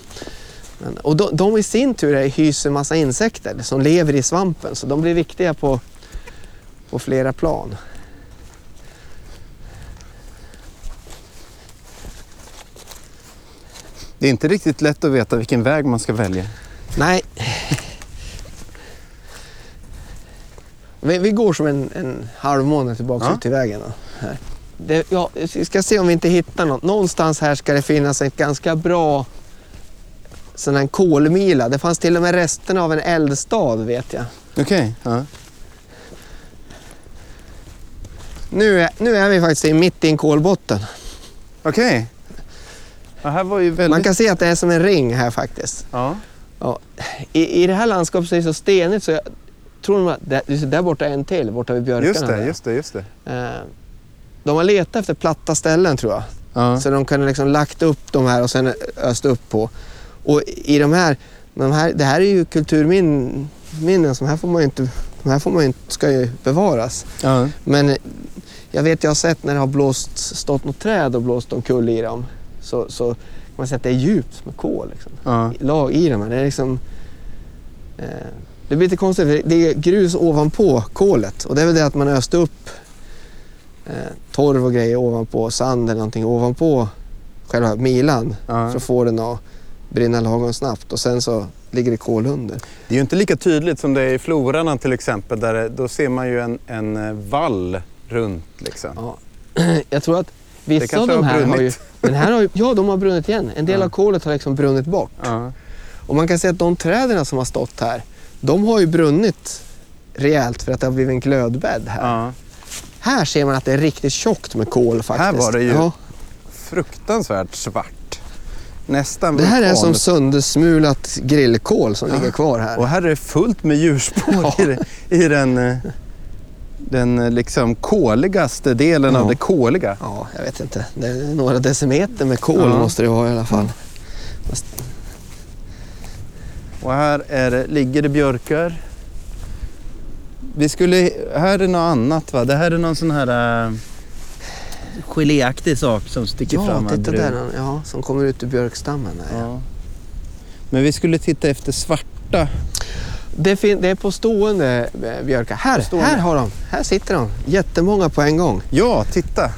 Men, och de, de i sin tur är, hyser massa insekter som lever i svampen så de blir viktiga på, på flera plan. Det är inte riktigt lätt att veta vilken väg man ska välja. Nej. Vi, vi går som en, en halvmåne tillbaka Ja. ut till vägen. Här. Det, ja, vi ska se om vi inte hittar något. Någonstans här ska det finnas ett ganska bra sån här kolmila. Det fanns till och med resterna av en eldstad vet jag. Okej. Ja. Nu är, nu är vi faktiskt i- mitt i en kolbotten. Okej. Ja, ju väldigt... Man kan se att det är som en ring här faktiskt. Ja. Ja. I, I det här landskapet så är det så stenigt så jag tror nog att ser, där borta är en till, borta vid björkarna. Just det, där. just det, just det. Eh, De har letat efter platta ställen tror jag. Ja. Så de kunde liksom lagt upp de här och sen öst upp på. Och i de här, de här det här är ju kulturminnen som här får man ju inte, de här får man inte, ska ju bevaras. Ja. Men jag vet, jag har sett när det har blåst, stått något träd och blåst omkull i dem. Så, så man säga att det är djupt med kol. Liksom. Ja. Lag i dem. Det är liksom... Eh, det blir lite konstigt det är grus ovanpå kolet. Och det är väl det att man öste upp eh, torv och grejer ovanpå, sand eller någonting ovanpå själva milan. Ja. Så får den att brinna lagom snabbt och sen så ligger det kol under. Det är ju inte lika tydligt som det är i Floran till exempel. Där det, då ser man ju en, en eh, vall runt liksom. Ja. Jag tror att vissa av de har här har ju... brunnit. Den här har ju, ja, de har brunnit igen. En del Ja. av kolet har liksom brunnit bort. Ja. Och man kan säga att de träden som har stått här, de har ju brunnit rejält för att det har blivit en glödbädd här. Ja. Här ser man att det är riktigt tjockt med kol faktiskt. Här var det ju Ja. Fruktansvärt svart. Nästan Det här är som vulkan. söndersmulat grillkol som Ja. ligger kvar här. Och här är det fullt med djurspår i, i den, eh, den eh, liksom koligaste delen av det koliga. Ja, jag vet inte. Det är några decimeter med kol måste det vara i alla fall. Och här är det, ligger det björkar. Vi skulle, här är något annat va? Det här är någon sån här äh, geléaktig sak som sticker Ja, fram. här titta där. Ja, som kommer ut ur björkstammen. Ja. Ja. Men vi skulle titta efter svarta. Det, fin- det är på stående eh, björkar. Här, stående. här har de. Här sitter de. Jättemånga på en gång. Ja, titta!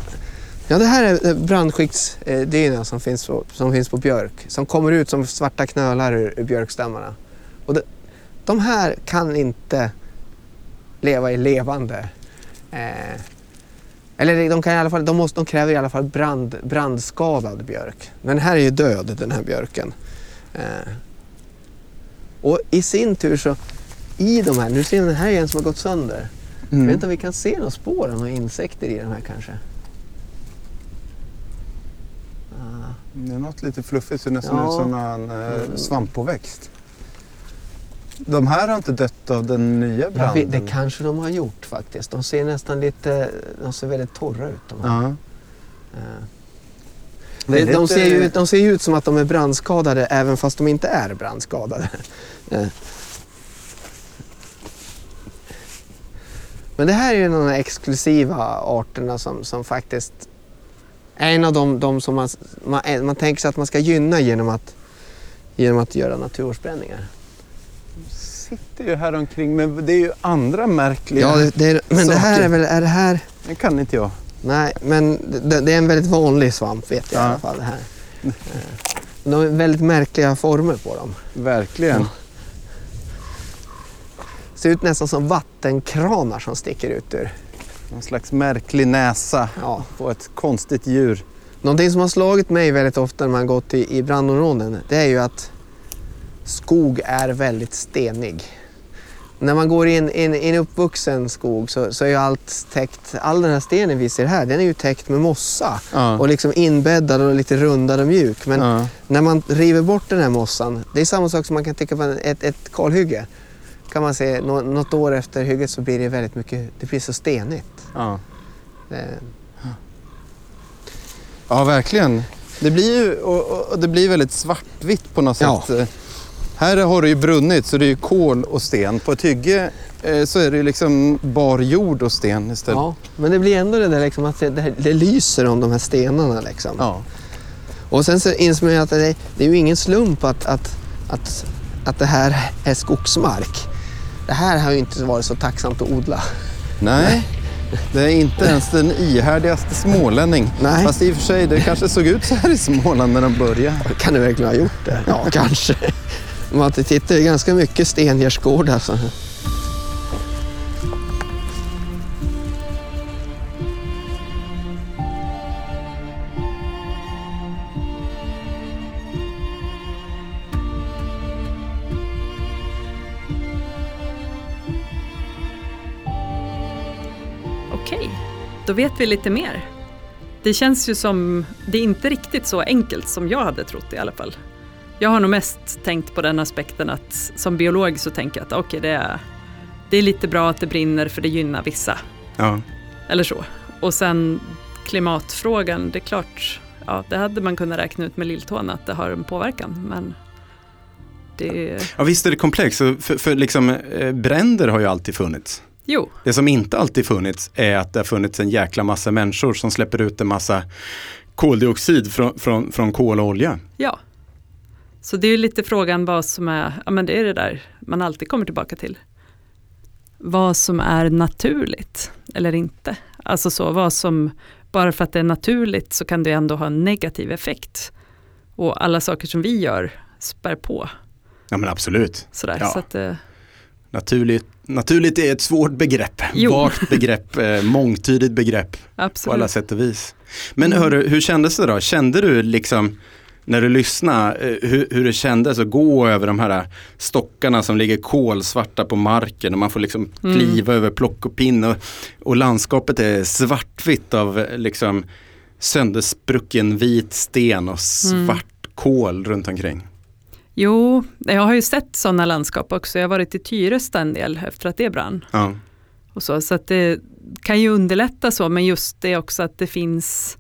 Ja, det här är eh, brandskiktsdyna som finns, på, som finns på björk. Som kommer ut som svarta knölar ur, ur björkstammarna. Och det, de här kan inte leva i levande. Eh, eller de, kan i alla fall, de, måste, de kräver i alla fall brand, brandskadad björk. Men här är ju död den här björken. Eh, och i sin tur så, i de här, nu ser ni den här är en som har gått sönder. Jag vet inte om vi kan se några spår av några insekter i de här kanske. Det är något lite fluffigt, ser nästan Ja. ut som en eh, svamppåväxt. De här har inte dött av den nya branden? vet, det kanske de har gjort faktiskt. De ser nästan lite, de ser väldigt torra ut de här. Ja. Eh, Väldigt, de, ser ju, eh, de ser ju ut som att de är brandskadade även fast de inte är brandskadade. Eh. Men det här är ju de exklusiva arterna som, som faktiskt en av de, de som man, man, man tänker sig att man ska gynna genom att, genom att göra naturvårdsbränningar. sitter ju här omkring men det är ju andra märkliga. Ja, det, det är, men det här saker. är väl, är det här Det kan inte jag. Nej, men det, det är en väldigt vanlig svamp vet jag i Ja. alla fall. Det här. Eh, De har väldigt märkliga former på dem. Verkligen. Ja. Ser ut nästan som vattenkranar som sticker ut ur. Någon slags märklig näsa Ja. på ett konstigt djur. Någonting som har slagit mig väldigt ofta när man gått i, i brandområden det är ju att skog är väldigt stenig. När man går in i en, i en uppvuxen skog så, så är ju allt täckt, all den här stenen vi ser här den är ju täckt med mossa Ja. och liksom inbäddad och lite rundad och mjuk. Men ja. När man river bort den här mossan, det är samma sak som man kan tänka på en- ett, ett kalhygge. Kan man se nå, något år efter hygget så blir det väldigt mycket, det blir så stenigt. ja. Eh, Ja, verkligen. Det blir ju och, och det blir väldigt svartvitt på något Ja. sätt. Här har det ju brunnit så det är ju kol och sten. På ett hygge eh, så är det ju liksom bar jord och sten istället. ja, men det blir ändå det där liksom att det, det, det lyser om de här stenarna. Liksom. Ja. Och sen så inser man ju att det, det är ju ingen slump att, att, att, att det här är skogsmark. Det här har ju inte varit så tacksamt att odla. Nej, det är inte ens den ihärdigaste smålänning. Nej. Fast i och för sig, det kanske såg ut så här i Småland när de började. Kan det verkligen ha gjort det? Ja, kanske. Man tittar ju ganska mycket stengärdsgård alltså. Då vet vi lite mer. Det känns ju som, det är inte riktigt så enkelt som jag hade trott i alla fall. Jag har nog mest tänkt på den aspekten att som biolog så tänker jag att okej, det, är, det är lite bra att det brinner för det gynnar vissa. Ja. Eller så. Och sen klimatfrågan, det är klart, ja, det hade man kunnat räkna ut med lilltån att det har en påverkan. Men det, ja, visst är det komplext. För, för liksom, eh, bränder har ju alltid funnits. Jo, Det som inte alltid funnits är att det har funnits en jäkla massa människor som släpper ut en massa koldioxid från, från, från kol och olja. Ja. Så det är lite frågan vad som är, ja men det är det där man alltid kommer tillbaka till. Vad som är naturligt eller inte. Alltså så, vad som, bara för att det är naturligt så kan det ändå ha en negativ effekt. Och alla saker som vi gör spär på. Ja men absolut. Sådär. Ja. Så att, eh, Naturligt, naturligt är ett svårt begrepp. Jo. Vagt begrepp, eh, mångtydigt begrepp på alla absolut. sätt och vis. Men Mm. hörru, hur kändes det då? Kände du liksom när du lyssnade eh, hur, hur det kändes att gå över de här stockarna som ligger kolsvarta på marken och man får liksom Mm. kliva över plock och pinne och, och landskapet är svartvitt av eh, liksom söndersprucken vit sten och Mm. svart kol runt omkring. Jo, jag har ju sett sådana landskap också. Jag har varit i Tyresta en del efter att det brann. Ja. och så. Så att det kan ju underlätta så, men just det också att det finns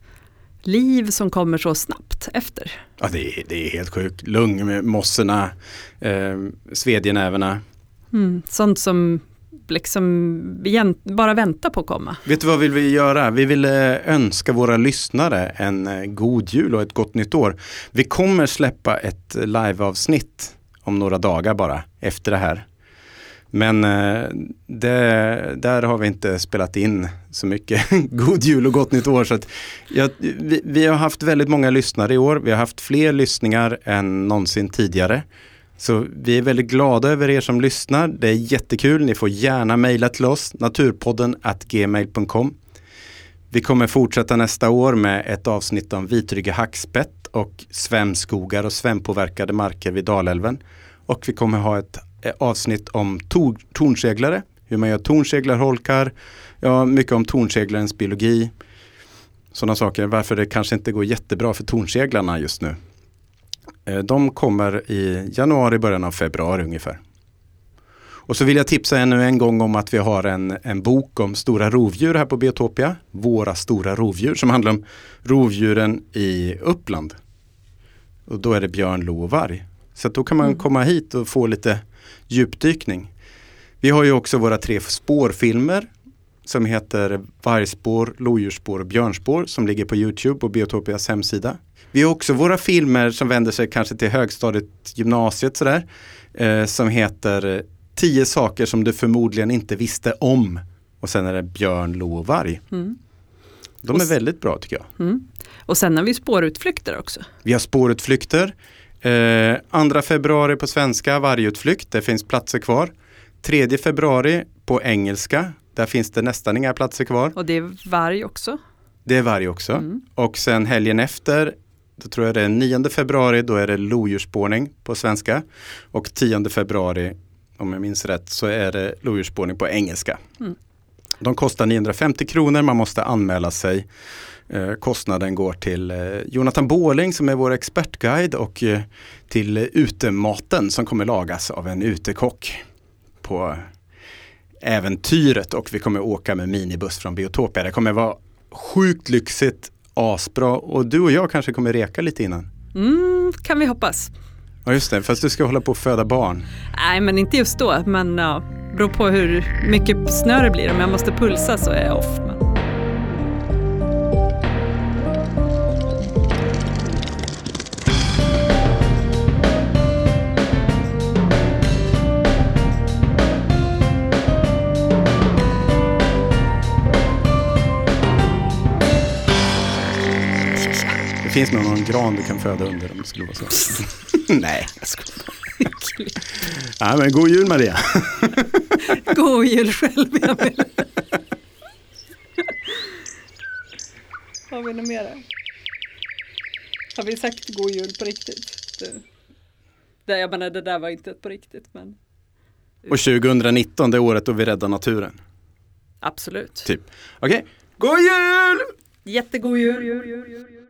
liv som kommer så snabbt efter. Ja, det, är, det är helt sjukt. Lungmossorna, eh, svedjenäverna. Mm, sånt som liksom bara vänta på att komma. Vet du vad vill vi göra? Vi vill eh, önska våra lyssnare en eh, god jul och ett gott nytt år. Vi kommer släppa ett liveavsnitt om några dagar bara efter det här. Men eh, det, där har vi inte spelat in så mycket god jul och gott nytt år. Så att, vi, vi, har haft väldigt många lyssnare i år. Vi har haft fler lyssningar än någonsin tidigare. Så vi är väldigt glada över er som lyssnar. Det är jättekul. Ni får gärna mejla till oss, naturpodden gmail.com. Vi kommer fortsätta nästa år med ett avsnitt om vitrygga hackspett och svämskogar och svämpåverkade marker vid Dalälven. Och vi kommer ha ett eh, avsnitt om tor tornseglare, hur man gör tornseglarholkar, ja, mycket om tornseglarens biologi. Sådana saker, varför det kanske inte går jättebra för tornseglarna just nu. Eh, de kommer i januari, början av februari ungefär. Och så vill jag tipsa ännu en gång om att vi har en, en bok om stora rovdjur här på Biotopia. Våra stora rovdjur som handlar om rovdjuren i Uppland. Och då är det björn, lo och varg. Så då kan man mm. komma hit och få lite djupdykning. Vi har ju också våra tre spårfilmer som heter Vargspår, Lodjursspår och Björnspår som ligger på Youtube och Biotopias hemsida. Vi har också våra filmer som vänder sig kanske till högstadiet, gymnasiet sådär. Eh, som heter 10 saker som du förmodligen inte visste om. Och sen är det björn, lo och varg. Mm. De är väldigt bra tycker jag. Mm. Och sen har vi spårutflykter också. Vi har spårutflykter. Eh, 2 februari på svenska, vargutflykt, det finns platser kvar. 3 februari på engelska, där finns det nästan inga platser kvar. Och det är varg också? Det är varg också. Mm. Och sen helgen efter, då tror jag det är 9 februari, då är det lodjursspårning på svenska. Och 10 februari, om jag minns rätt, så är det lodjursspårning på engelska. Mm. De kostar 950 kronor, man måste anmäla sig. Eh, kostnaden går till eh, Jonathan Båling som är vår expertguide och eh, till utematen som kommer lagas av en utekock på äventyret och vi kommer åka med minibuss från Biotopia. Det kommer vara sjukt lyxigt, asbra och du och jag kanske kommer reka lite innan. Mm, kan vi hoppas. Ja just det, fast du ska hålla på att föda barn. Nej men inte just då, men ja, beror på hur mycket snö det blir. Om jag måste pulsa så är jag off. Finns nog någon gran du kan föda under om det skulle vara så. Nej, jag skojar ja, men God jul Maria! god jul själv Emil! Har vi något mer? Har vi sagt god jul på riktigt? Det, jag menar, det där var inte på riktigt. Men... Och 2019, det är året då vi räddar naturen? Absolut. Typ. Okej, okay. god jul! Jättegod jul! jul, jul, jul